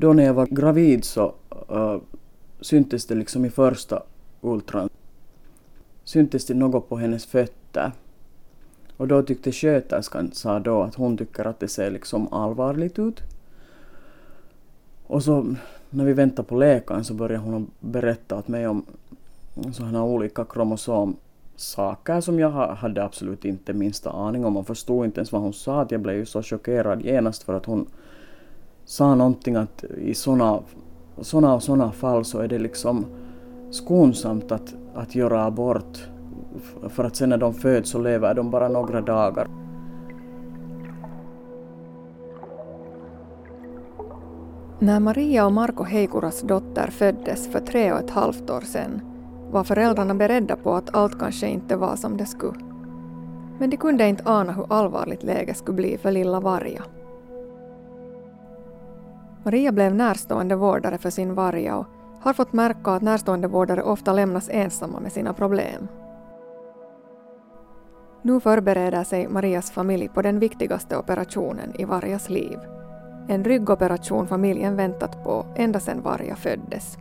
Då när jag var gravid så uh, syntes det liksom i första ultran syntes det något på hennes fötter. Och då tyckte sköterskan sa då att hon tycker att det ser liksom allvarligt ut. Och så när vi väntade på läkaren så började hon berätta åt mig om sådana olika kromosomsaker som jag hade absolut inte minsta aning om och förstod inte ens vad hon sa. Att jag blev ju så chockerad genast för att hon sa någonting att i sådana såna och sådana fall så är det liksom skonsamt att, att göra abort för att sen när de föds så lever de bara några dagar. När Maria och Marko Heikuras dotter föddes för tre och ett halvt år sedan var föräldrarna beredda på att allt kanske inte var som det skulle. Men de kunde inte ana hur allvarligt läget skulle bli för lilla Varja. Maria blev närstående vårdare för sin varga och har fått märka att närstående vårdare ofta lämnas ensamma med sina problem. Nu förbereder sig Marias familj på den viktigaste operationen i Vargas liv. En ryggoperation familjen väntat på ända sedan Varja föddes.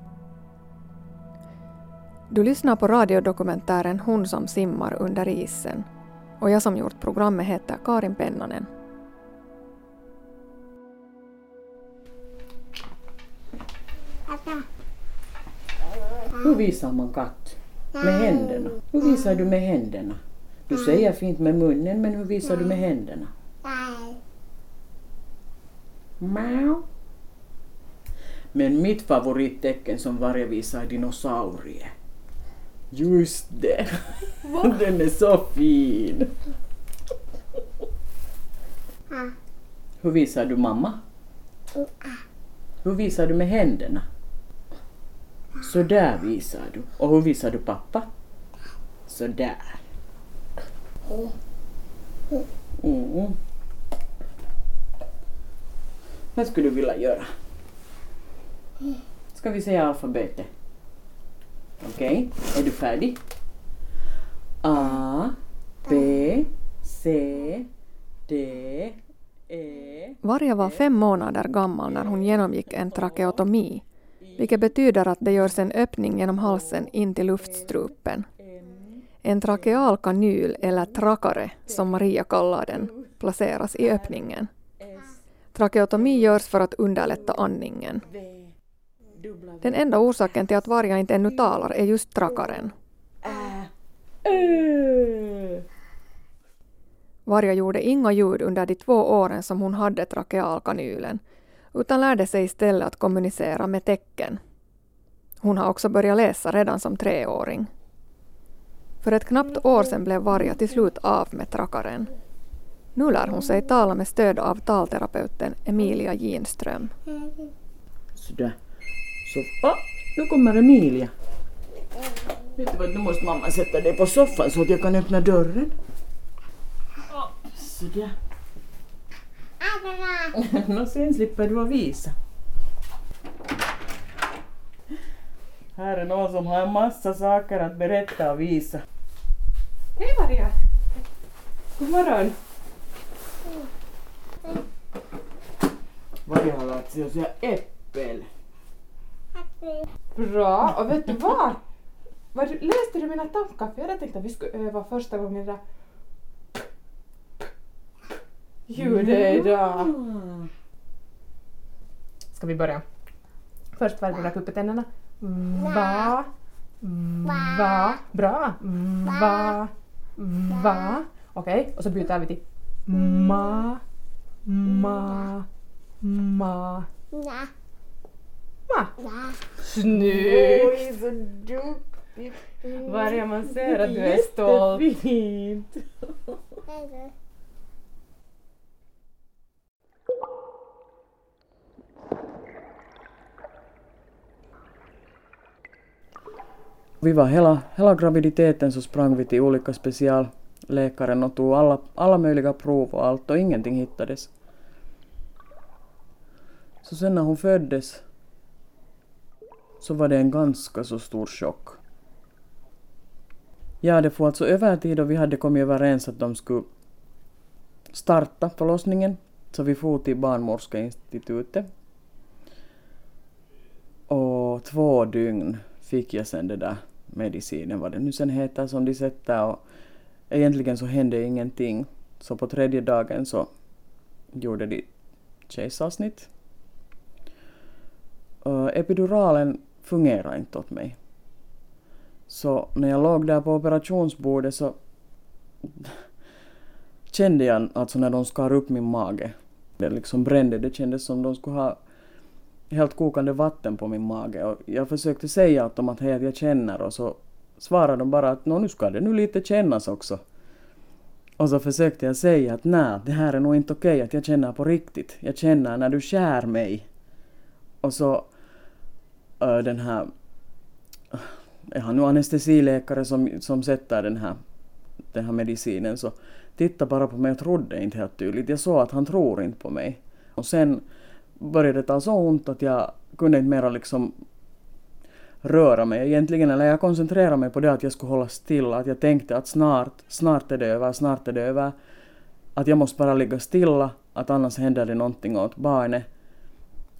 Du lyssnar på radiodokumentären Hon som simmar under isen och jag som gjort programmet heter Karin Pennanen. Hur visar man katt? Med händerna. Hur visar du med händerna? Du säger fint med munnen, men hur visar du med händerna? Mau. Men mitt favorittecken som varje visar är dinosaurie. Just det. Den är så fin. Hur visar du mamma? Hur visar du med händerna? Så där visar du. Och hur visar du pappa? Så där. Mm. Vad skulle du vilja göra? Ska vi säga alfabetet? Okej, okay. är du färdig? A, B, C, D, E... Varje var fem månader gammal när hon genomgick en trakeotomi, vilket betyder att det görs en öppning genom halsen in till luftstrupen. En trakeal kanyl, eller trakare som Maria kallar den, placeras i öppningen. Trakeotomi görs för att underlätta andningen. Den enda orsaken till att vargar inte ännu talar är just trakaren. Varja gjorde inga ljud under de två åren som hon hade trakealkanylen, utan lärde sig istället att kommunicera med tecken. Hon har också börjat läsa redan som treåring. För ett knappt år sedan blev Varja till slut av med trakaren. Nu lär hon sig tala med stöd av talterapeuten Emilia Ginström. Sådär. Så, oh, nu kommer Emilia. Vet du vad, nu måste mamma sätta dig på soffan så att jag kan öppna dörren. Sådär. Nå, sen slipper du att visa. Här är någon som har en massa saker att berätta och visa. Hej Maria! God morgon! Maria har lärt sig att säga äppel. Bra, och vet du vad? läste du mina tankar? För jag tänkte att vi skulle öva första gången det ljudet idag. Ska vi börja? Först varje räcka upp tänderna. Va. Va. Bra. Va. Va. Okej, okay. och så byter vi till ma. Ma. Ma. Ma. Snyggt! Oj, så duktigt! Varje man ser att du är stolt. Jättefint! Vi var hela, hela graviditeten så sprang vi till olika specialläkaren och tog alla, alla möjliga prov och allt och ingenting hittades. Så sen när hon föddes så var det en ganska så stor chock. Ja, det får alltså övertid och vi hade kommit överens att de skulle starta förlossningen så vi for till barnmorskeinstitutet två dygn fick jag sen det där medicinen, vad det nu sen heter, som de sätter och egentligen så hände ingenting. Så på tredje dagen så gjorde de kejsarsnitt. Epiduralen fungerade inte åt mig. Så när jag låg där på operationsbordet så kände jag alltså när de skar upp min mage. Det liksom brände, det kändes som de skulle ha helt kokande vatten på min mage och jag försökte säga åt dem att hej jag känner och så svarade de bara att nu ska det nu lite kännas också. Och så försökte jag säga att nej, det här är nog inte okej, att jag känner på riktigt. Jag känner när du skär mig. Och så äh, den här jag har nu anestesiläkare som, som sätter den här, den här medicinen så titta bara på mig och trodde inte helt tydligt. Jag såg att han tror inte på mig. Och sen började det ta så ont att jag kunde inte mera liksom röra mig egentligen, eller jag koncentrerade mig på det att jag skulle hålla stilla, att jag tänkte att snart, snart är det över, snart är det över. Att jag måste bara ligga stilla, att annars händer det någonting åt barnet.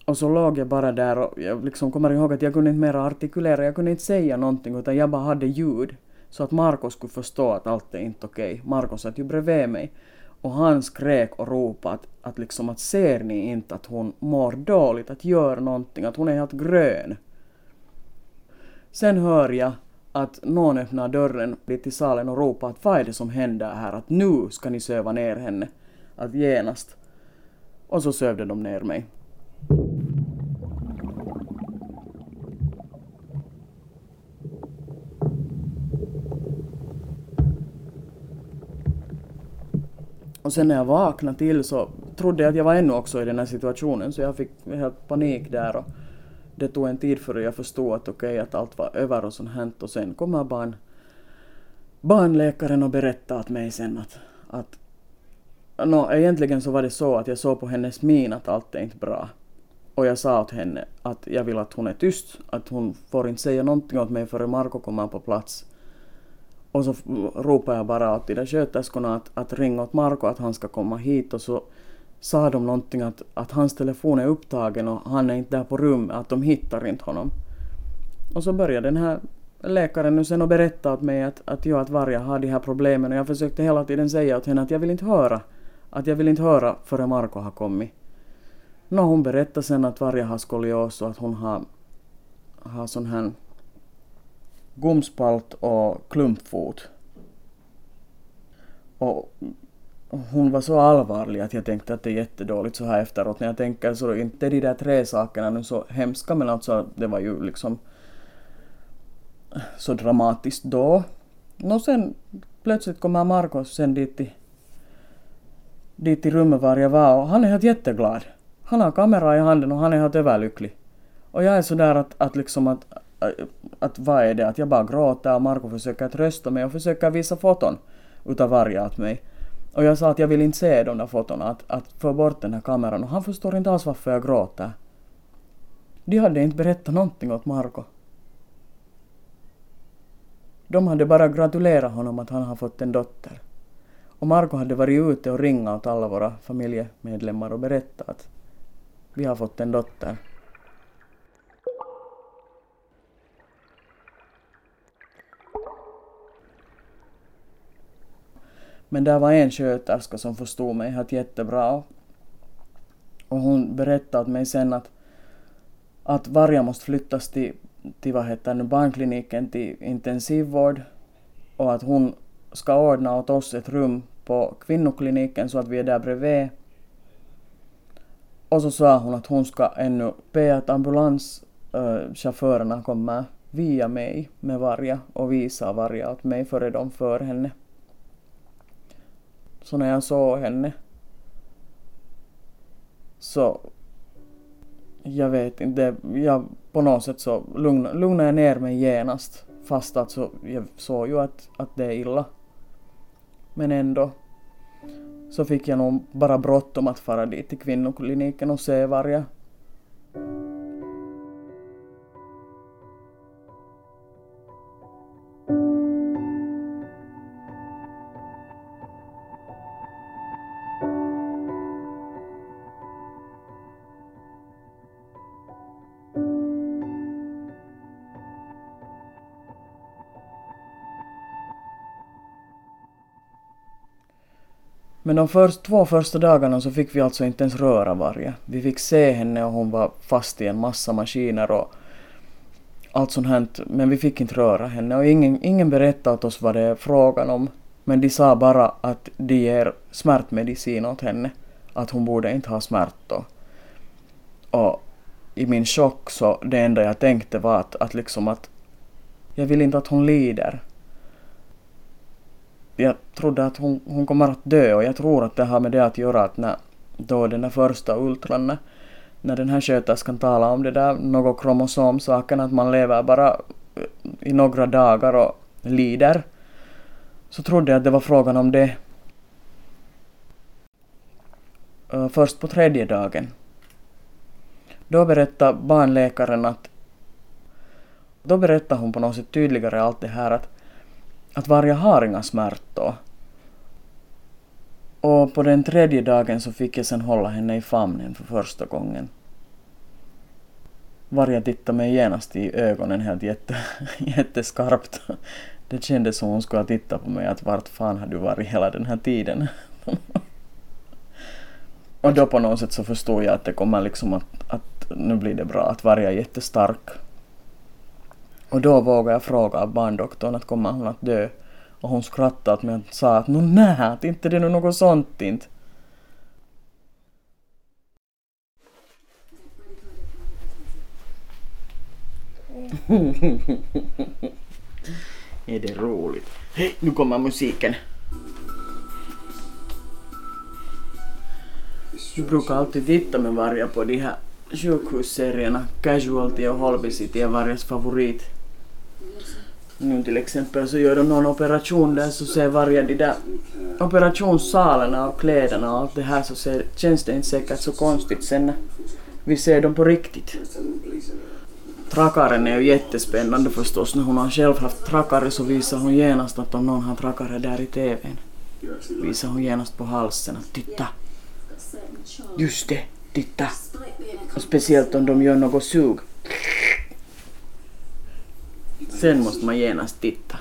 Och så låg jag bara där och jag liksom kommer ihåg att jag kunde inte mera artikulera, jag kunde inte säga någonting utan jag bara hade ljud. Så att Marko skulle förstå att allt är inte okej. Okay. Marco satt ju bredvid mig. Och han skrek och ropade att, att liksom att ser ni inte att hon mår dåligt, att gör någonting, att hon är helt grön. Sen hör jag att någon öppnar dörren dit till salen och ropar att vad är det som händer här, att nu ska ni söva ner henne. Att genast. Och så sövde de ner mig. Och sen när jag vaknade till så trodde jag att jag var ännu också i den här situationen så jag fick helt panik där och det tog en tid före jag förstod att okej okay, att allt var över och sånt hänt och sen kommer barn, barnläkaren och berättade åt mig sen att, att no, egentligen så var det så att jag såg på hennes min att allt är inte bra. Och jag sa åt henne att jag vill att hon är tyst, att hon får inte säga någonting åt mig förrän Marco kommer på plats. Och så ropade jag bara åt de där sköterskorna att, att ringa åt Marco att han ska komma hit och så sa de någonting att, att hans telefon är upptagen och han är inte där på rummet, att de hittar inte honom. Och så började den här läkaren nu sen att berätta åt mig att, att jag att Varja har de här problemen och jag försökte hela tiden säga åt henne att jag vill inte höra. Att jag vill inte höra förrän Marco har kommit. Nå, hon berättade sen att Varja har skolios och att hon har, har sån här gomspalt och klumpfot. Och hon var så allvarlig att jag tänkte att det är jättedåligt så här efteråt. När jag tänker så är inte de där tre sakerna nu så hemska men alltså det var ju liksom så dramatiskt då. Och sen plötsligt kommer Marcos sen dit till, dit till rummet var jag var och han är helt jätteglad. Han har kamera i handen och han är helt överlycklig. Och jag är sådär att, att liksom att, Äh, att vad är det? Att jag bara gråter och Marco försöker trösta mig och försöker visa foton utav varje åt mig. Och jag sa att jag vill inte se de där fotona, att, att få bort den här kameran och han förstår inte alls varför jag gråter. De hade inte berättat någonting åt Marco. De hade bara gratulerat honom att han har fått en dotter. Och Marco hade varit ute och ringat åt alla våra familjemedlemmar och berättat att vi har fått en dotter. Men där var en sköterska som förstod mig helt jättebra. Och hon berättade åt mig sen att, att Varja måste flyttas till, till vad heter nu, barnkliniken till intensivvård och att hon ska ordna åt oss ett rum på kvinnokliniken så att vi är där bredvid. Och så sa hon att hon ska ännu be att ambulanschaufförerna eh, kommer via mig med Varja och visa Varja åt mig före de för henne. Så när jag såg henne så jag vet inte, jag på något sätt så lugnade, lugnade jag ner mig genast fast alltså jag såg ju att, att det är illa. Men ändå så fick jag nog bara bråttom att fara dit till kvinnokliniken och se Varja. Men de först, två första dagarna så fick vi alltså inte ens röra varje. Vi fick se henne och hon var fast i en massa maskiner och allt sånt här. Men vi fick inte röra henne och ingen, ingen berättade åt oss vad det är frågan om. Men de sa bara att de ger smärtmedicin åt henne. Att hon borde inte ha smärtor. Och i min chock så det enda jag tänkte var att, att liksom att jag vill inte att hon lider. Jag trodde att hon, hon kommer att dö och jag tror att det har med det att göra att när då den där första ultran när den här sköterskan talar om det där något kromosomsaken att man lever bara eh, i några dagar och lider så trodde jag att det var frågan om det. Eh, först på tredje dagen. Då berättade barnläkaren att då berättade hon på något sätt tydligare allt det här att, att Varja har inga smärtor. Och på den tredje dagen så fick jag sen hålla henne i famnen för första gången. Varja tittade mig genast i ögonen helt jätte, jätteskarpt. Det kändes som hon skulle ha tittat på mig att vart fan har du varit hela den här tiden? och då på något sätt så förstod jag att det kommer liksom att, att nu blir det bra, att Varja är jättestark. Och då vågade jag fråga barndoktorn att kommer hon att dö? Och hon skrattade åt mig och sa att nå nä, att inte det är något sånt inte. är det roligt? Hej, nu kommer musiken. Du brukar alltid titta med varje på de här sjukhusserierna. Casualty och Holby City är varjes favorit. Nu till exempel så gör de någon operation där så ser varje de där operationssalarna och kläderna och allt det här så ser, känns det inte säkert så konstigt sen när vi ser dem på riktigt. Trakaren är ju jättespännande förstås. När hon har själv haft trakare så visar hon genast att om någon har trakare där i TVn. Visar hon genast på halsen att titta. Just det, titta. Och speciellt om de gör något sug. Sen måste man genast titta.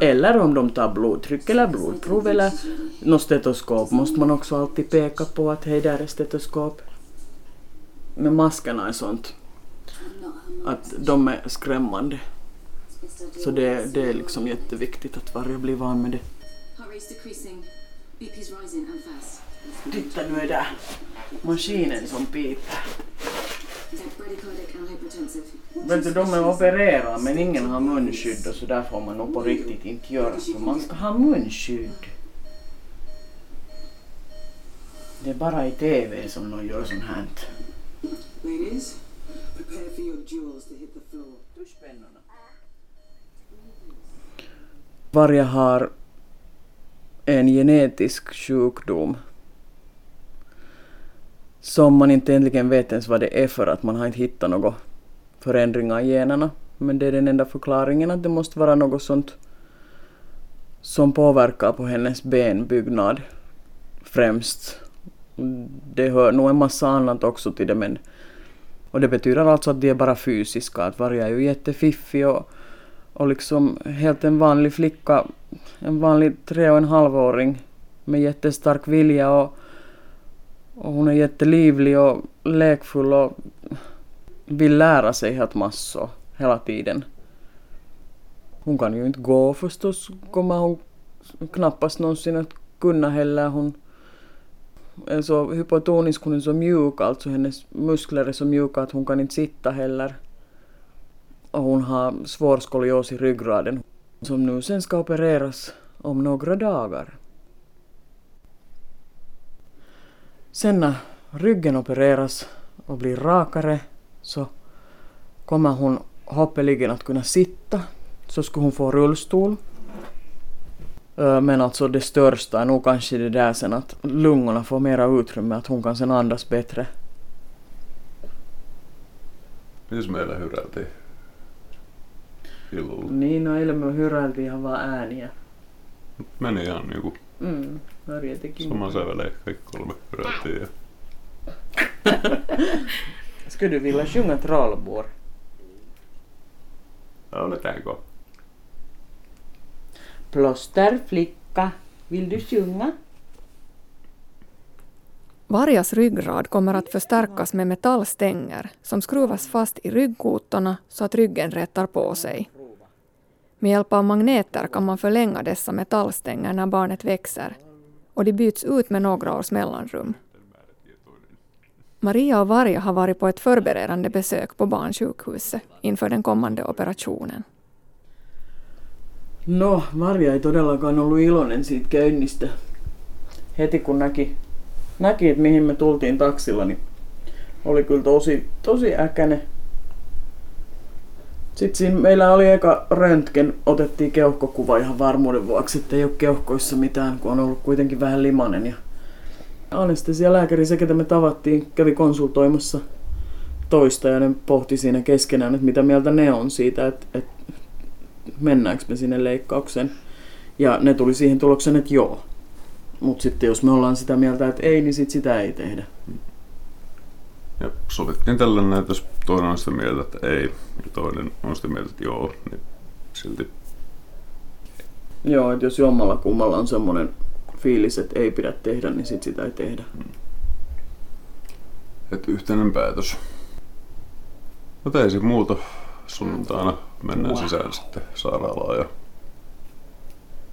Eller om de tar blodtryck eller blodprov eller något stetoskop måste man också alltid peka på att hej där är stetoskop. Men maskerna är sånt att de är skrämmande. Så det, det är liksom jätteviktigt att varje blir van med det. Titta nu är det maskinen som piper. Vet du, de är opererade men ingen har munskydd och så där får man nog på riktigt inte göra för man ska ha munskydd. Det är bara i TV som de gör sånt här. Ladies, prepare for your jewels to hit the floor. Duschpennorna. Varje har en genetisk sjukdom som man inte egentligen vet ens vad det är för att man har inte hittat några förändringar i generna. Men det är den enda förklaringen att det måste vara något sånt som påverkar på hennes benbyggnad främst. Det hör nog en massa annat också till det men och det betyder alltså att de är bara fysiska, att varje är ju jättefiffig och, och liksom helt en vanlig flicka, en vanlig tre och en halvåring med jättestark vilja och, och hon är jättelivlig och lekfull och vill lära sig helt massor hela tiden. Hon kan ju inte gå förstås, kommer hon knappast någonsin att kunna heller. Hon är så hypotonisk, hon är så mjuk, alltså hennes muskler är så mjuka att hon kan inte sitta heller. Och hon har svår skolios i ryggraden som nu sen ska opereras om några dagar. Sen när ryggen opereras och blir rakare så kommer hon hoppeligen att kunna sitta. Så skulle hon få rullstol men alltså det största är nog kanske det där sen att lungorna får mera utrymme, att hon kan sen andas bättre. Mitäs meillä hyrältiin? Illalla. Niin, no eilen me hyräiltiin ihan vaan ääniä. Meni ihan niinku Mm, Harja teki. sama sävelee kaikki kolme hyrältiin ja Skulle du vilja sjunga Trollbår? Lauletaanko? Plåsterflicka, vill du sjunga? Vargas ryggrad kommer att förstärkas med metallstänger som skruvas fast i ryggkotorna så att ryggen rättar på sig. Med hjälp av magneter kan man förlänga dessa metallstänger när barnet växer och de byts ut med några års mellanrum. Maria och Varja har varit på ett förberedande besök på barnsjukhuset inför den kommande operationen. No, Marja ei todellakaan ollut iloinen siitä käynnistä. Heti kun näki, näki että mihin me tultiin taksilla, niin oli kyllä tosi, tosi äkäne. Sitten siinä meillä oli eka röntgen, otettiin keuhkokuva ihan varmuuden vuoksi, että ei ole keuhkoissa mitään, kun on ollut kuitenkin vähän limanen. Ja anestesialääkäri, se ketä me tavattiin, kävi konsultoimassa toista ja ne pohti siinä keskenään, että mitä mieltä ne on siitä, että, että mennäänkö me sinne leikkaukseen. Ja ne tuli siihen tulokseen, että joo. Mutta sitten jos me ollaan sitä mieltä, että ei, niin sit sitä ei tehdä. Ja sovittiin tällainen, että jos toinen on sitä mieltä, että ei, ja toinen on sitä mieltä, että joo, niin silti. Joo, että jos jommalla kummalla on semmoinen fiilis, että ei pidä tehdä, niin sit sitä ei tehdä. Että yhteinen päätös. Mutta ei se muuta. Sunnuntaina mennään Wow. sisään sitten sairaalaan ja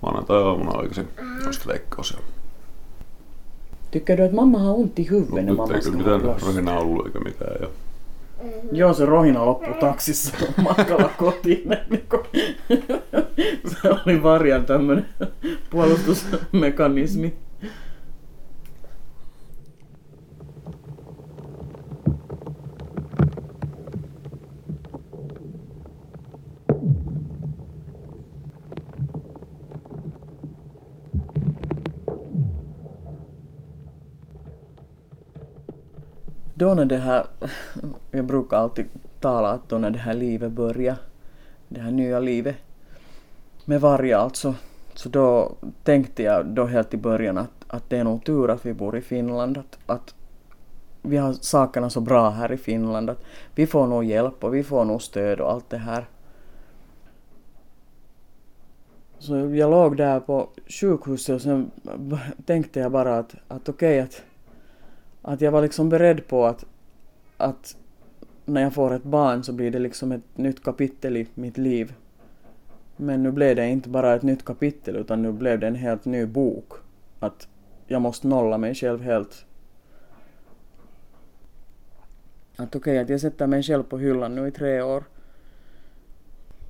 maanantai-aamuna aikaisin olisi leikkaus. Ja Tykkää että mamma on ontti i huvudet Mut när mamma ska mitään rohinaa ollut eikä mitään. Ja... Mm-hmm. Joo, se rohina loppui taksissa matkalla kotiin. Niin se oli varjan tämmöinen puolustusmekanismi. Då när det här, jag brukar alltid tala att då när det här livet börjar, det här nya livet. Med varje alltså, så då tänkte jag då helt i början att, att det är nog tur att vi bor i Finland, att, att vi har sakerna så bra här i Finland, att vi får nog hjälp och vi får nog stöd och allt det här. Så jag låg där på sjukhuset och sen tänkte jag bara att, att okej att att jag var liksom beredd på att, att när jag får ett barn så blir det liksom ett nytt kapitel i mitt liv. Men nu blev det inte bara ett nytt kapitel utan nu blev det en helt ny bok. Att jag måste nolla mig själv helt. Att okej, att jag sätter mig själv på hyllan nu i tre år.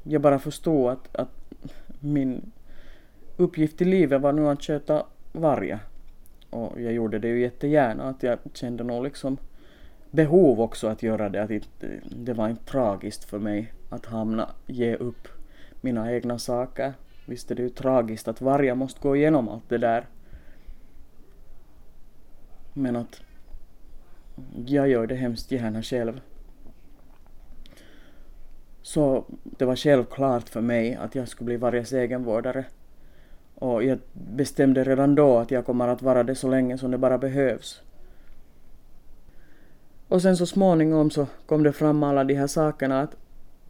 Jag bara förstod att, att min uppgift i livet var nu att sköta vargar. Och jag gjorde det ju jättegärna, att jag kände nog liksom behov också att göra det. Att det var inte tragiskt för mig att hamna, ge upp mina egna saker. Visst är det ju tragiskt att varje måste gå igenom allt det där. Men att jag gör det hemskt gärna själv. Så det var självklart för mig att jag skulle bli varje egenvårdare. Och jag bestämde redan då att jag kommer att vara det så länge som det bara behövs. Och sen så småningom så kom det fram alla de här sakerna att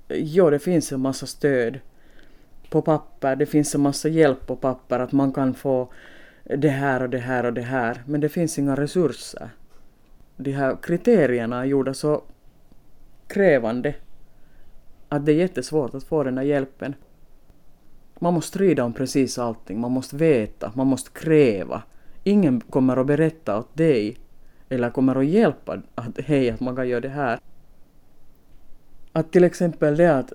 jo, det finns en massa stöd på papper, det finns en massa hjälp på papper att man kan få det här och det här och det här, men det finns inga resurser. De här kriterierna är gjorda så krävande att det är jättesvårt att få den här hjälpen. Man måste strida om precis allting, man måste veta, man måste kräva. Ingen kommer att berätta åt dig eller kommer att hjälpa att hej, att man kan göra det här. Att till exempel det att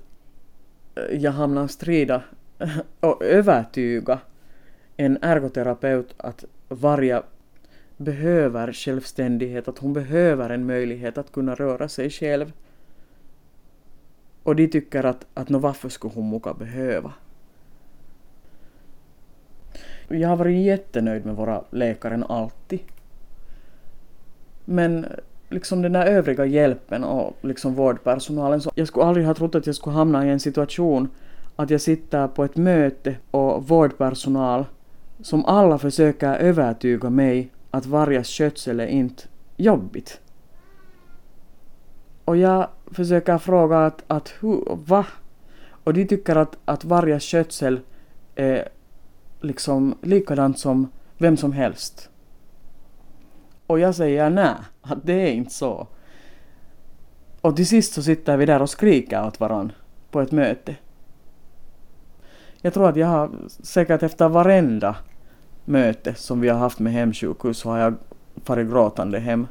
eh, jag hamnar strida och övertyga en ergoterapeut att varje behöver självständighet, att hon behöver en möjlighet att kunna röra sig själv. Och de tycker att, att no, varför skulle hon muka behöva? Jag har varit jättenöjd med våra läkare alltid. Men liksom den där övriga hjälpen och liksom vårdpersonalen, så jag skulle aldrig ha trott att jag skulle hamna i en situation att jag sitter på ett möte och vårdpersonal som alla försöker övertyga mig att varje skötsel är inte jobbigt. Och jag försöker fråga att, att hur, va? Och de tycker att, att varje skötsel är liksom likadant som vem som helst. Och jag säger nej, att det är inte så. Och till sist så sitter vi där och skriker åt varandra på ett möte. Jag tror att jag har säkert efter varenda möte som vi har haft med hemsjukhus så har jag farit gråtande hem.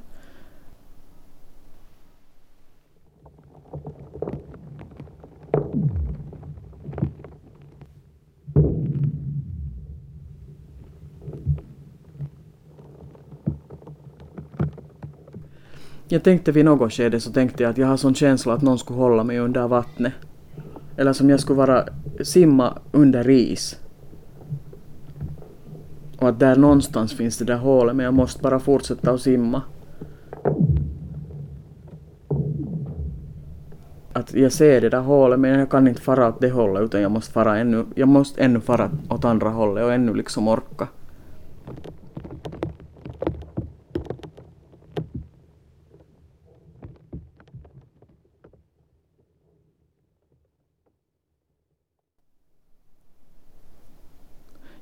Jag tänkte vid något skede så tänkte jag att jag har sån känsla att någon skulle hålla mig under vattnet. Eller som jag skulle vara simma under is. Och att där någonstans finns det där hålet men jag måste bara fortsätta att simma. Att jag ser det där hålet men jag kan inte fara åt det hållet utan jag måste fara ännu, jag måste ännu fara åt andra hållet och ännu liksom orka.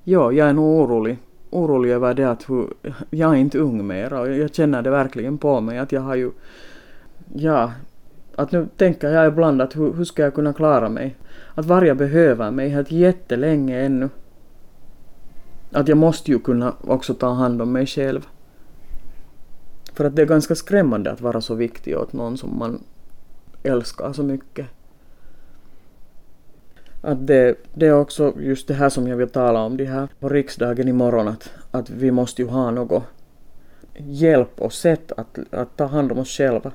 Ja, jag är nog orolig. Orolig över det att hur, jag är inte ung mer och jag känner det verkligen på mig att jag har ju, ja, att nu tänker jag ibland att hur, hur ska jag kunna klara mig? Att varje behöver mig helt jättelänge ännu. Att jag måste ju kunna också ta hand om mig själv. För att det är ganska skrämmande att vara så viktig åt någon som man älskar så mycket. Att det, det är också just det här som jag vill tala om, det här på riksdagen imorgon, att, att vi måste ju ha något hjälp och sätt att, att ta hand om oss själva.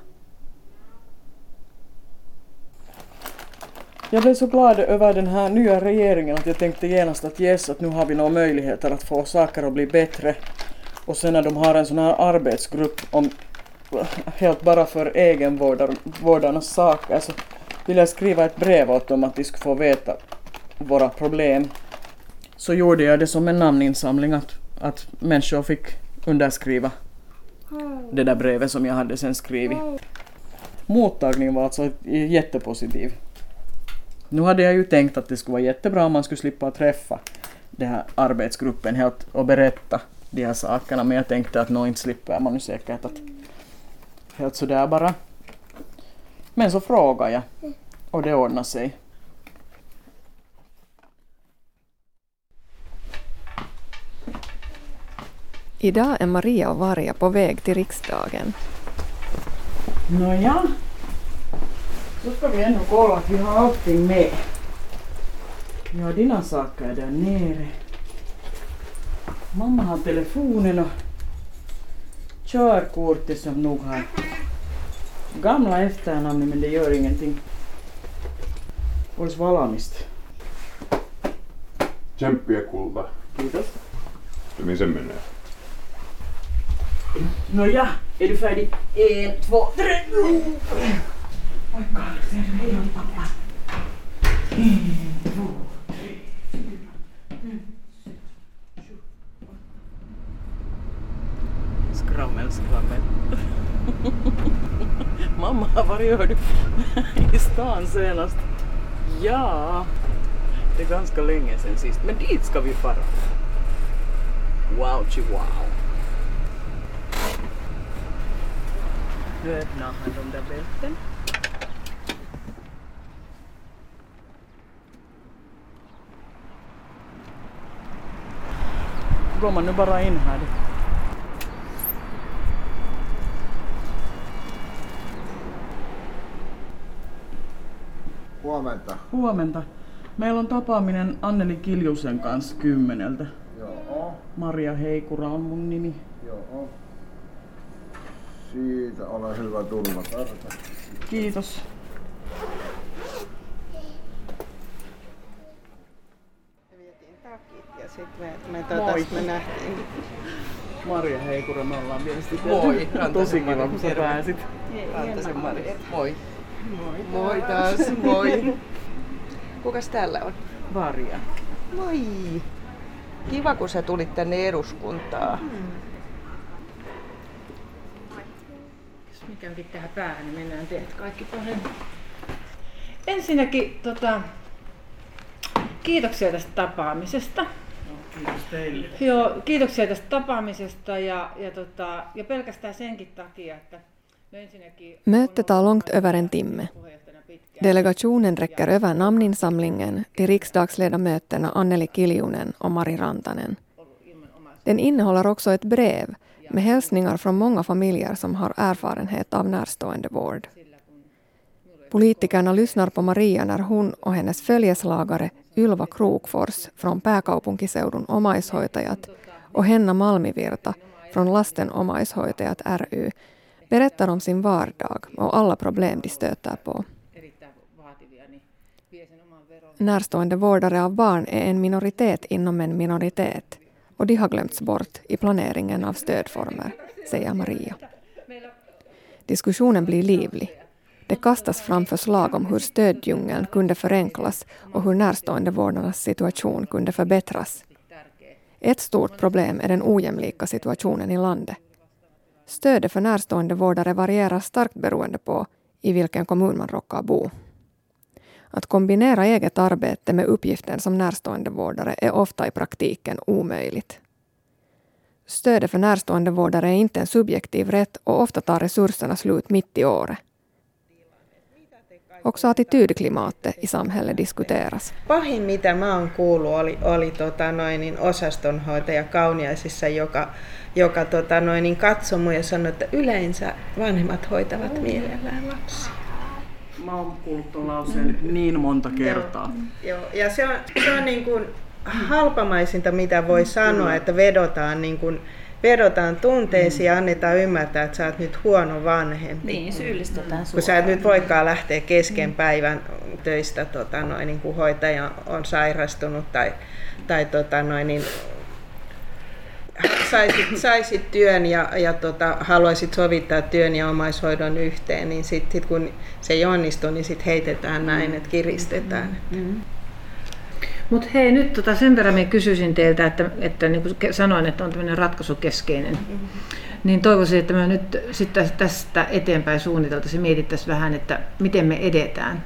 Jag blev så glad över den här nya regeringen att jag tänkte genast att yes, att nu har vi några möjligheter att få saker att bli bättre. Och sen när de har en sån här arbetsgrupp om helt bara för egenvårdarnas saker så vill jag skriva ett brev åt dem att de skulle få veta våra problem. Så gjorde jag det som en namninsamling att, att människor fick underskriva det där brevet som jag hade sen skrivit. Mottagningen var alltså jättepositiv. Nu hade jag ju tänkt att det skulle vara jättebra om man skulle slippa träffa den här arbetsgruppen helt och berätta de här sakerna men jag tänkte att nå inte slipper man ju säkert att helt sådär bara men så frågade jag och det ordnade sig. Idag är Maria och Varja på väg till riksdagen. Nåja, då ska vi ändå kolla att vi har allting med. Vi har dina saker där nere. Mamma har telefonen och körkortet som nog har gamla efternamnet men det gör ingenting. Olisi valmista. Tsemppiä kulta. Kiitos. Hyvin se menee. Nåja, är du färdig? En, två, tre. Oj, ser du? Hej då pappa. En, två, tre, fyra, fem, sex, sju, åtta. Skrammel, skrammel. Mamma, vad gör du i stan senast? Ja, det är ganska länge sen sist, men dit ska vi fara. Wow, wow. Nu öppnar han de där bälten. Går man nu bara in här. Huomenta. Huomenta. Meillä on tapaaminen Anneli Kiljusen kanssa kymmeneltä. Joo, Maria Heikura on mun nimi. joo. Siitä ole hyvä tulla tarkasti. Kiitos. Vietiin takit ja sitten me, me, Moi. totas, me nähtiin. Maria Heikura, me ollaan viestitelty. Moi, Tosi kiva, kun sä pääsit. Rantasen Maria. Moi. Moi taas, moi. Kukas täällä on? Varja. Moi. Kiva, kun sä tulit tänne eduskuntaan. Jos mikä onkin tähän päähän, niin mennään teet kaikki paremmin. Ensinnäkin tota, kiitoksia tästä tapaamisesta. Kiitos teille. Joo, kiitoksia tästä tapaamisesta ja, ja, tota, ja pelkästään senkin takia, että no. Mötet tar långt över en timme. Delegationen räcker över namninsamlingen till riksdagsledamöterna Anneli Kiljunen och Mari Rantanen. Den innehåller också ett brev med hälsningar från många familjer som har erfarenhet av närståendevård. Politikerna lyssnar på Maria när hon och hennes följeslagare Ylva Krokfors från pääkaupunkiseudun omaishoitajat och Henna Malmivirta från Lasten omaishoitajat ry berättar om sin vardag och alla problem de stöter på. Närstående vårdare av barn är en minoritet inom en minoritet och de har glömts bort i planeringen av stödformer, säger Maria. Diskussionen blir livlig. Det kastas fram förslag om hur stöddjungeln kunde förenklas och hur närståendevårdarnas situation kunde förbättras. Ett stort problem är den ojämlika situationen i landet. Stödet för närståendevårdare varierar starkt beroende på i vilken kommun man råkar bo. Att kombinera eget arbete med uppgiften som närståendevårdare är ofta i praktiken omöjligt. Stödet för närståendevårdare är inte en subjektiv rätt och ofta tar resurserna slut mitt i året. Också attitydklimatet i samhället diskuteras. Pahin mitä mä oon kuullut oli, oli tota noin, niin osastonhoitaja Kauniaisissa, joka, joka tota noin, niin katsoi mun ja sanoi, että yleensä vanhemmat hoitavat mielellään lapsia. Mä oon kuullut tuon lauseen niin monta kertaa. Joo, ja se on, se on niin kuin halpamaisinta, mitä voi sanoa, että vedotaan, niin kuin, vedotaan tunteisiin ja annetaan ymmärtää, että sä oot nyt huono vanhempi. Niin, syyllistetään Kun sä et nyt voikaan lähteä kesken päivän töistä, tota, noin, niin kun hoitaja on sairastunut tai, tai tota, noin, niin, saisit, saisit työn ja, ja tota, haluaisit sovittaa työn ja omaishoidon yhteen, niin sitten sit kun se ei onnistu, niin sitten heitetään näin, että kiristetään. Mutta hei, nyt tota sen verran minä kysyisin teiltä, että, että niin kuin sanoin, että on tämmöinen ratkaisukeskeinen, niin toivoisin, että me nyt sitten tästä eteenpäin suunniteltaisiin ja mietittäisiin vähän, että miten me edetään.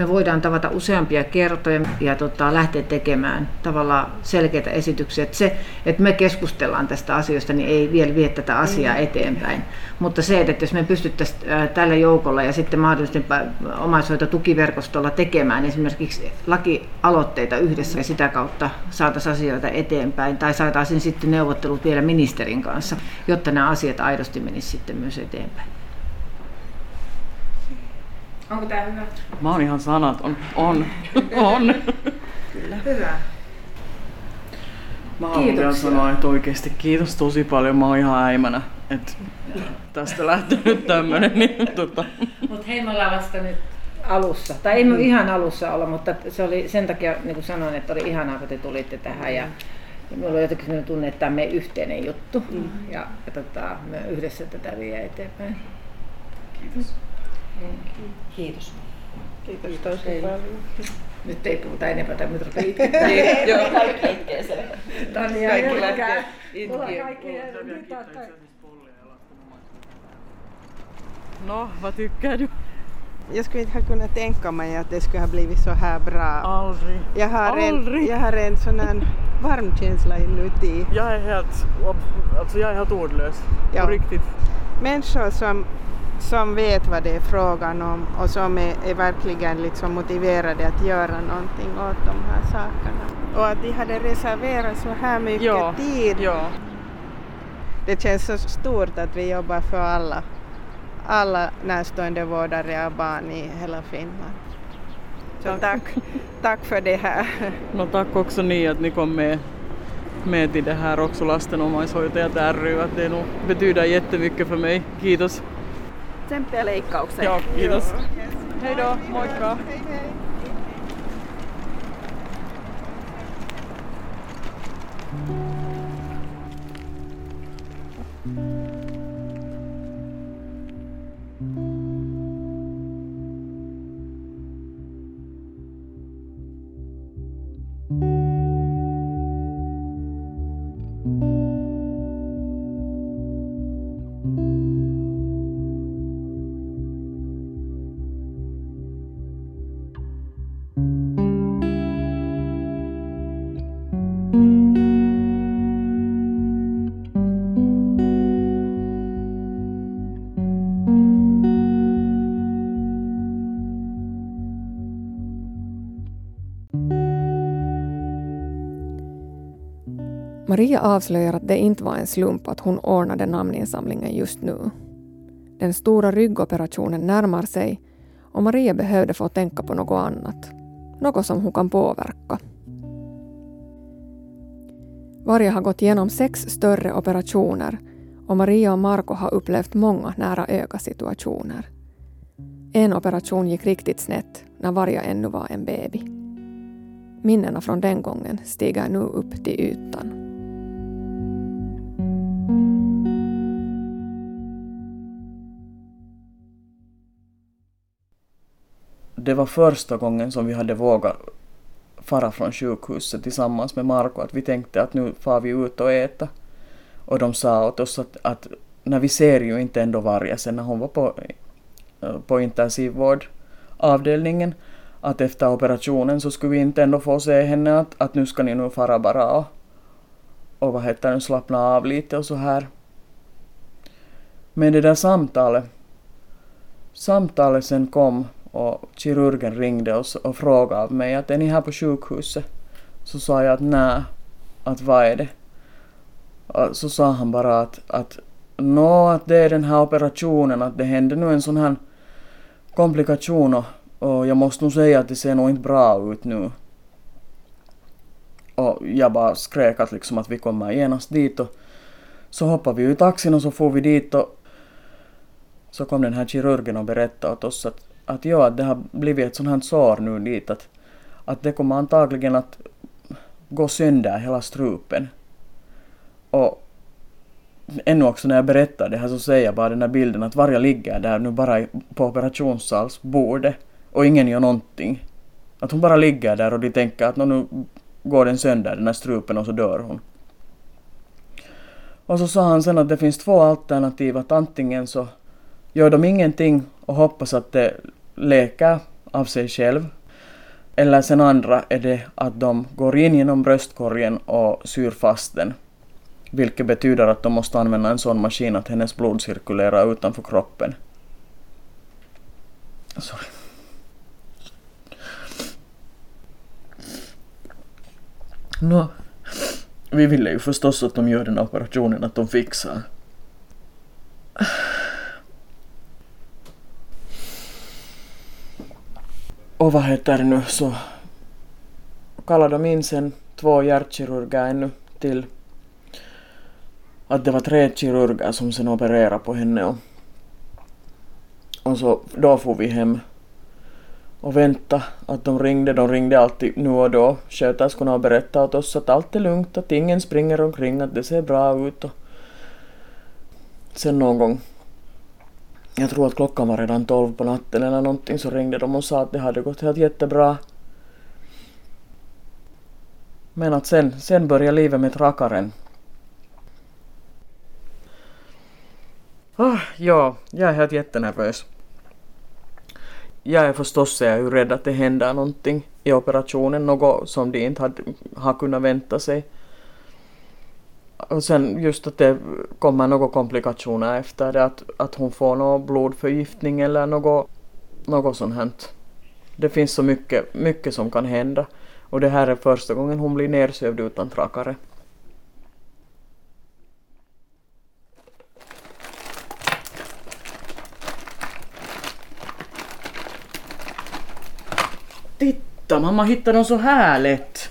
Me voidaan tavata useampia kertoja ja tota, lähteä tekemään tavallaan selkeitä esityksiä. Että se, että me keskustellaan tästä asioista, niin ei vielä vie tätä asiaa eteenpäin. Mutta se, että jos me pystyttäisiin tällä joukolla ja sitten mahdollisesti pä- omaishoitotukiverkostolla tekemään esimerkiksi lakialoitteita yhdessä ja sitä kautta saataisiin asioita eteenpäin tai saataisiin sitten neuvottelut vielä ministerin kanssa, jotta nämä asiat aidosti menisivät sitten myös eteenpäin. Onko tämä hyvä? Mä oon ihan sanaton. On. On. Hyvä. Mä haluan vielä sanoa, että oikeasti kiitos tosi paljon. Mä oon ihan äimänä. Että tästä lähtee nyt tämmönen. Niin, tota. Mutta hei, me ollaan vasta nyt alussa. Tai ei me ihan alussa olla, mutta se oli sen takia, niin kuin sanoin, että oli ihanaa, kun te tulitte tähän. Ja, ja minulla on jotenkin sellainen tunne, että tämä on meidän yhteinen juttu. Ja, ja tota, me yhdessä tätä vie eteenpäin. Kiitos. Kiitos tosi paljon. Nyt ei puhuta enempää, tai nyt rupeaa itkettämään. Joo, kaikki itkee sen. Tanja, Kaikki lähtee itkemään. No, vad tycker du? Jag skulle inte ha kunnat tänka mig att det skulle ha blivit så här bra. Aldrig. Jag har, en, Aldrig. jag har en sån här varm känsla inuti. Jag är helt, alltså jag är helt ordlös. Ja. På riktigt. Människor som, som vet vad det är frågan om och som är, är verkligen liksom motiverade att göra någonting åt de här sakerna. Och att de hade reserverat så här mycket Ja. tid. Ja. Det känns så stort att vi jobbar för alla, alla närstående vårdare av barn i hela Finland. Så tack, tack för det här. No tack också ni att ni kom med, med till det här också lasten omaishoitajat ry. Att det nog betyder jättemycket för mig. Kiitos. Tsemppiä leikkaukseen. Ja, kiitos. Hej då, moikka. Hej, hej. Maria avslöjar att det inte var en slump att hon ordnade namninsamlingen just nu. Den stora ryggoperationen närmar sig och Maria behövde få tänka på något annat. Något som hon kan påverka. Varje har gått igenom sex större operationer och Maria och Marco har upplevt många nära öga-situationer. En operation gick riktigt snett när Varja ännu var en baby. Minnena från den gången stiger nu upp till ytan. Det var första gången som vi hade vågat fara från sjukhuset tillsammans med Marco. Att vi tänkte att nu far vi ut och äta. Och de sa åt oss att, att när vi ser ju inte ändå varje sen när hon var på, eh, på intensivvårdavdelningen att efter operationen så skulle vi inte ändå få se henne att, att nu ska ni nu fara bara och, och vad heter det, slappna av lite och så här. Men det där samtalet, samtalet sen kom och kirurgen ringde och, och frågade av mig att är ni här på sjukhuset? Så sa jag att nej, att vad är det? Så sa han bara att, att nå, att det är den här operationen, att det hände nu en sån här komplikation och, och jag måste nog säga att det ser nog inte bra ut nu. Och jag bara skrek att liksom att vi kommer genast dit och så hoppade vi ur taxin och så får vi dit och så kom den här kirurgen och berättade åt oss att, att ja, att det har blivit ett sånt här sår nu dit att, att det kommer antagligen att gå sönder hela strupen. Och ännu också när jag berättar det här så ser jag bara den här bilden att varje ligger där nu bara på operationssalsbordet och ingen gör någonting. Att hon bara ligger där och de tänker att nu går den sönder den här strupen och så dör hon. Och så sa han sen att det finns två alternativ att antingen så gör de ingenting och hoppas att det läker av sig själv. Eller sen andra är det att de går in genom bröstkorgen och syr fast den. Vilket betyder att de måste använda en sån maskin att hennes blod cirkulerar utanför kroppen. Sorry. No. vi ville ju förstås att de gör den operationen, att de fixar. Och vad heter det nu så kallade de in sen två hjärtkirurger ännu till att det var tre kirurger som sen opererade på henne och, och så då får vi hem och vänta att de ringde. De ringde alltid nu och då. Sköterskorna och berättade åt oss att allt är lugnt, att ingen springer omkring, att det ser bra ut. Och sen någon gång, jag tror att klockan var redan tolv på natten eller någonting, så ringde de och sa att det hade gått helt jättebra. Men att sen, sen började livet med trakaren. Ah, ja, jag är helt jättenervös. Jag är förstås jag är ju rädd att det händer någonting i operationen, något som de inte hade, har kunnat vänta sig. Och sen just att det kommer några komplikationer efter det, att, att hon får någon blodförgiftning eller något, något sånt här. Det finns så mycket, mycket som kan hända. Och det här är första gången hon blir nersövd utan trakare. Titta, mamma hittade dem så här lätt.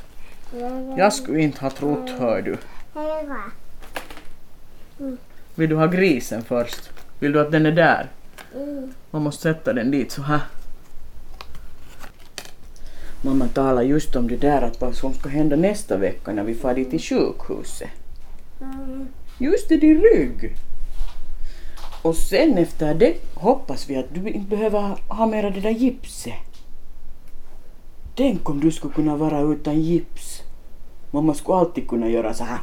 Jag skulle inte ha trott, hör du. Vill du ha grisen först? Vill du att den är där? Man måste sätta den dit så här. Mamma talar just om det där att vad som ska hända nästa vecka när vi far dit till sjukhuset. Just det, din rygg. Och sen efter det hoppas vi att du inte behöver ha mera det där gipset. Tänk om du skulle kunna vara utan gips. Mamma skulle alltid kunna göra så här.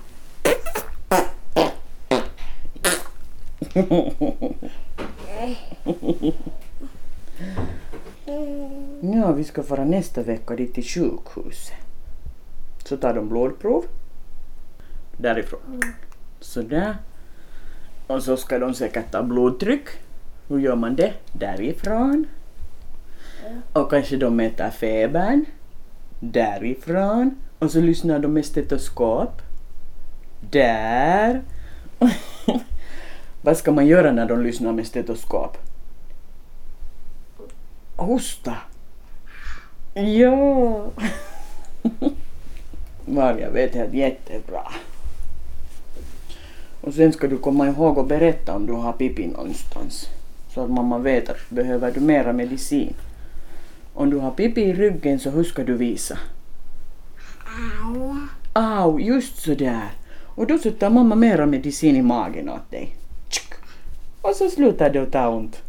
Ja, vi ska fara nästa vecka dit till sjukhuset. Så tar de blodprov. Därifrån. Sådär. Och så ska de säkert ta blodtryck. Hur gör man det? Därifrån. Och kanske de mäter febern. Därifrån. Och så lyssnar de med stetoskop. Där. Vad ska man göra när de lyssnar med stetoskop? Hosta. Ja. Varja vet helt jättebra. Och sen ska du komma ihåg att berätta om du har pipi någonstans. Så att mamma vet att behöver du mera medicin. Om du har pipi i ryggen så hur ska du visa? Au, just så där. Och då sätter mamma mera medicin i magen åt dig. Och så slutar det att ta ont.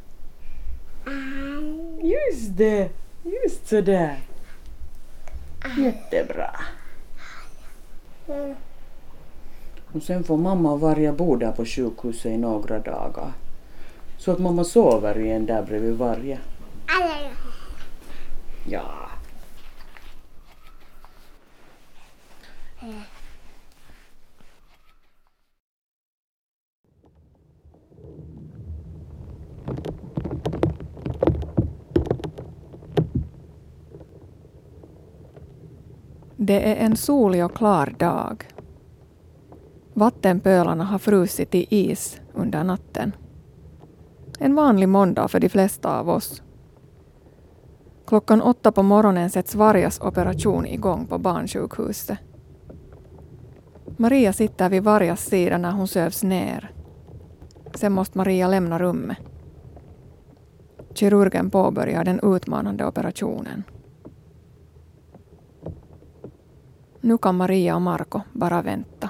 Just det, just så där. Jättebra. Och sen får mamma och Varja bo där på sjukhuset i några dagar. Så att mamma sover igen där bredvid Varja. Ja. Det är en solig och klar dag. Vattenpölarna har frusit i is under natten. En vanlig måndag för de flesta av oss. Klockan åtta på morgonen sätts Varjas operation igång på barnsjukhuset. Maria sitter vid Varjas sida när hon sövs ner. Sen måste Maria lämna rummet. Kirurgen påbörjar den utmanande operationen. Nu kan Maria och Marco bara vänta.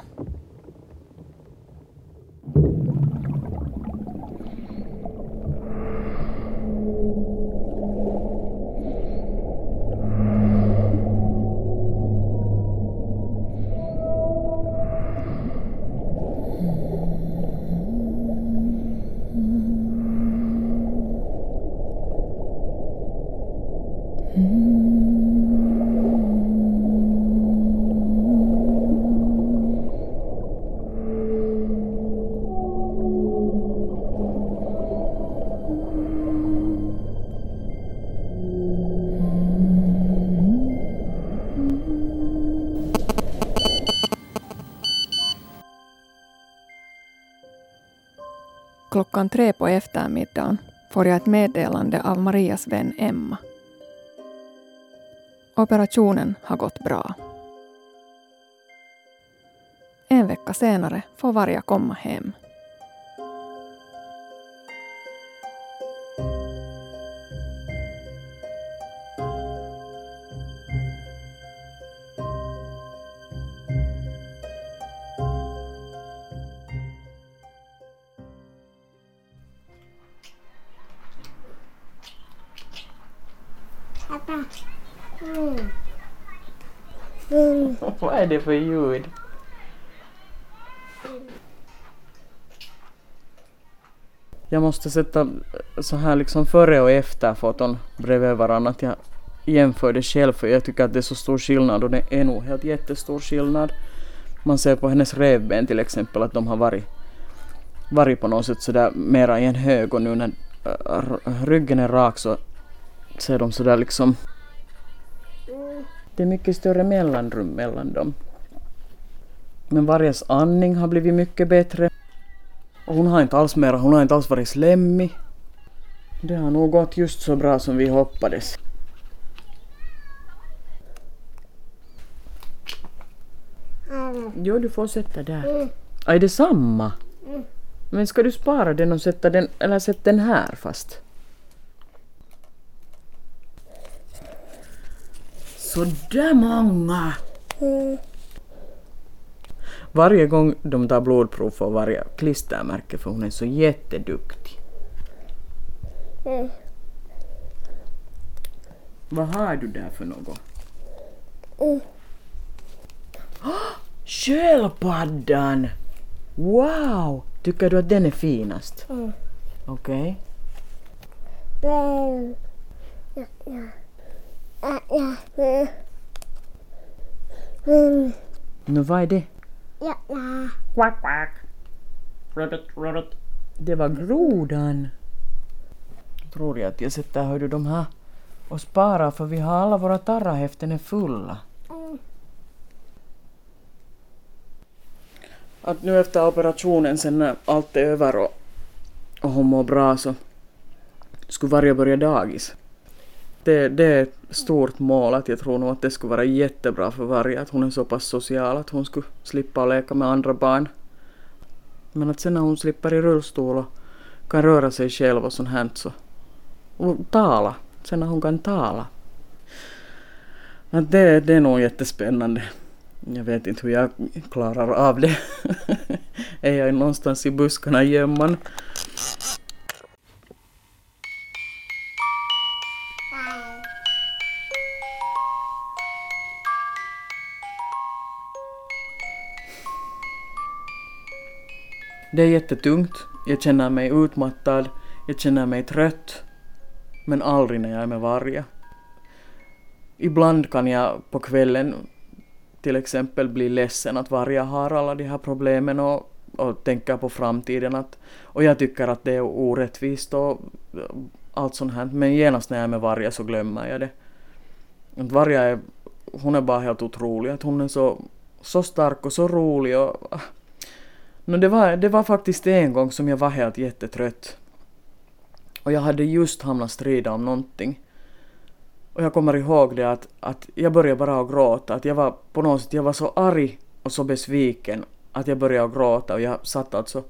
Klockan tre på eftermiddagen får jag ett meddelande av Marias vän Emma. Operationen har gått bra. En vecka senare får Varja komma hem. Är det för ljud? Jag måste sätta så här liksom före och efter foton bredvid varandra. Att jag jämför det själv för jag tycker att det är så stor skillnad och det är nog helt jättestor skillnad. Man ser på hennes revben till exempel att de har varit, varit på något sätt sådär mera i en hög och nu när ryggen är rak så ser de sådär liksom det är mycket större mellanrum mellan dem. Men Varjas andning har blivit mycket bättre. Och hon har inte alls mera, hon har inte alls varit slemmig. Det har nog gått just så bra som vi hoppades. Jo, du får sätta där. Är det samma? Men ska du spara den och sätta den, eller sätta den här fast? Så där många! Varje gång de tar blodprov får varje klistermärke för hon är så jätteduktig. Vad har du där för något? Oh, sköldpaddan! Wow! Tycker du att den är finast? Okej. Nu vad är det? Quack, quack. Rabbit, rabbit. Det var grodan. Tror jag att jag sätter hör du, de här och sparar för vi har alla våra tarrahäften är fulla. att nu efter operationen sen när allt är över och, och hon mår bra så skulle Varje börja dagis. Det, det är ett stort mål att jag tror nog att det skulle vara jättebra för Varje att hon är så pass social att hon skulle slippa leka med andra barn. Men att sen när hon slipper i rullstol och kan röra sig själv och sånt här så och tala. Sen när hon kan tala. Att det, det är nog jättespännande. Jag vet inte hur jag klarar av det. är jag någonstans i buskarna gömman. Det är jättetungt. Jag känner mig utmattad. Jag känner mig trött. Men aldrig när jag är med varje. Ibland kan jag på kvällen till exempel bli ledsen att varje har alla de här problemen och, och tänker på framtiden. Att, och jag tycker att det är orättvist och allt sånt här. Men genast när jag är med varje så glömmer jag det. Att varje är, hon är bara helt otrolig. Att hon är så, så stark och så rolig och men det, var, det var faktiskt en gång som jag var helt jättetrött. Och jag hade just hamnat strida om någonting. Och jag kommer ihåg det att, att jag började bara att gråta. Att jag var på något sätt, jag var så arg och så besviken att jag började att gråta och jag satt alltså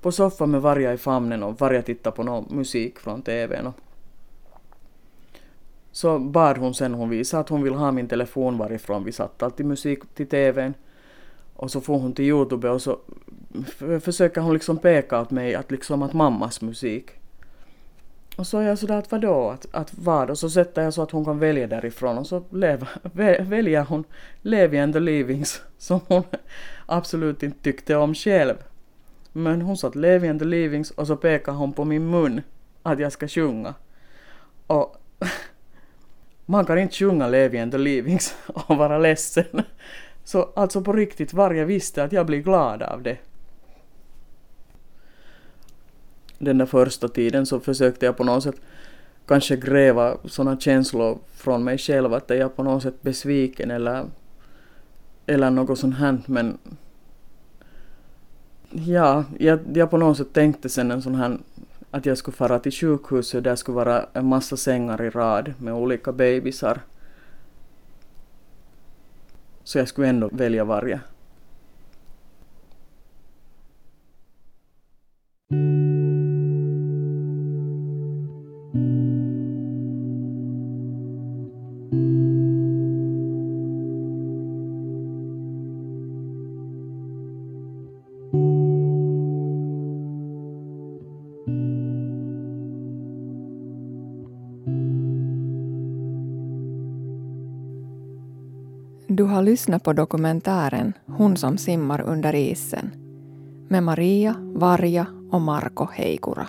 på soffan med varje i famnen och varje tittade på någon musik från TVn. Och så bad hon sen, hon visade att hon vill ha min telefon varifrån vi satt alltid musik till TVn. Och så får hon till Youtube och så försöker hon liksom peka åt mig att liksom att mammas musik. Och så är jag sådär att vadå, att, att vad? Och så sätter jag så att hon kan välja därifrån och så lev, väljer hon Levi and the Leavings som hon absolut inte tyckte om själv. Men hon satt Levi and the Leavings och så pekar hon på min mun att jag ska sjunga. Och man kan inte sjunga Levi and the Leavings och vara ledsen. Så alltså på riktigt, varje visste att jag blir glad av det. Den där första tiden så försökte jag på något sätt kanske gräva sådana känslor från mig själv att är jag på något sätt besviken eller, eller något sånt här men ja, jag, jag på något sätt tänkte sen en sån här att jag skulle fara till sjukhuset och där skulle vara en massa sängar i rad med olika bebisar så jag skulle ändå välja varje. Du har lyssnat på dokumentären Hon som simmar under isen med Maria, Varja och Marko Heikura.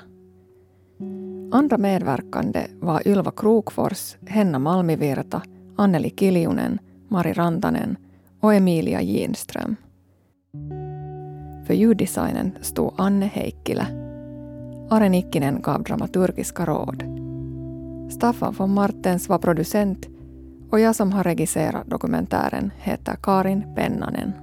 Andra medverkande var Ylva Krokfors, Henna Malmivirta, Anneli Kiljunen, Mari Rantanen och Emilia Ginström. För ljuddesignen stod Anne Heikkilä. Are Nikkinen gav dramaturgiska råd. Staffan von Martens var producent och jag som har regisserat dokumentären heter Karin Pennanen.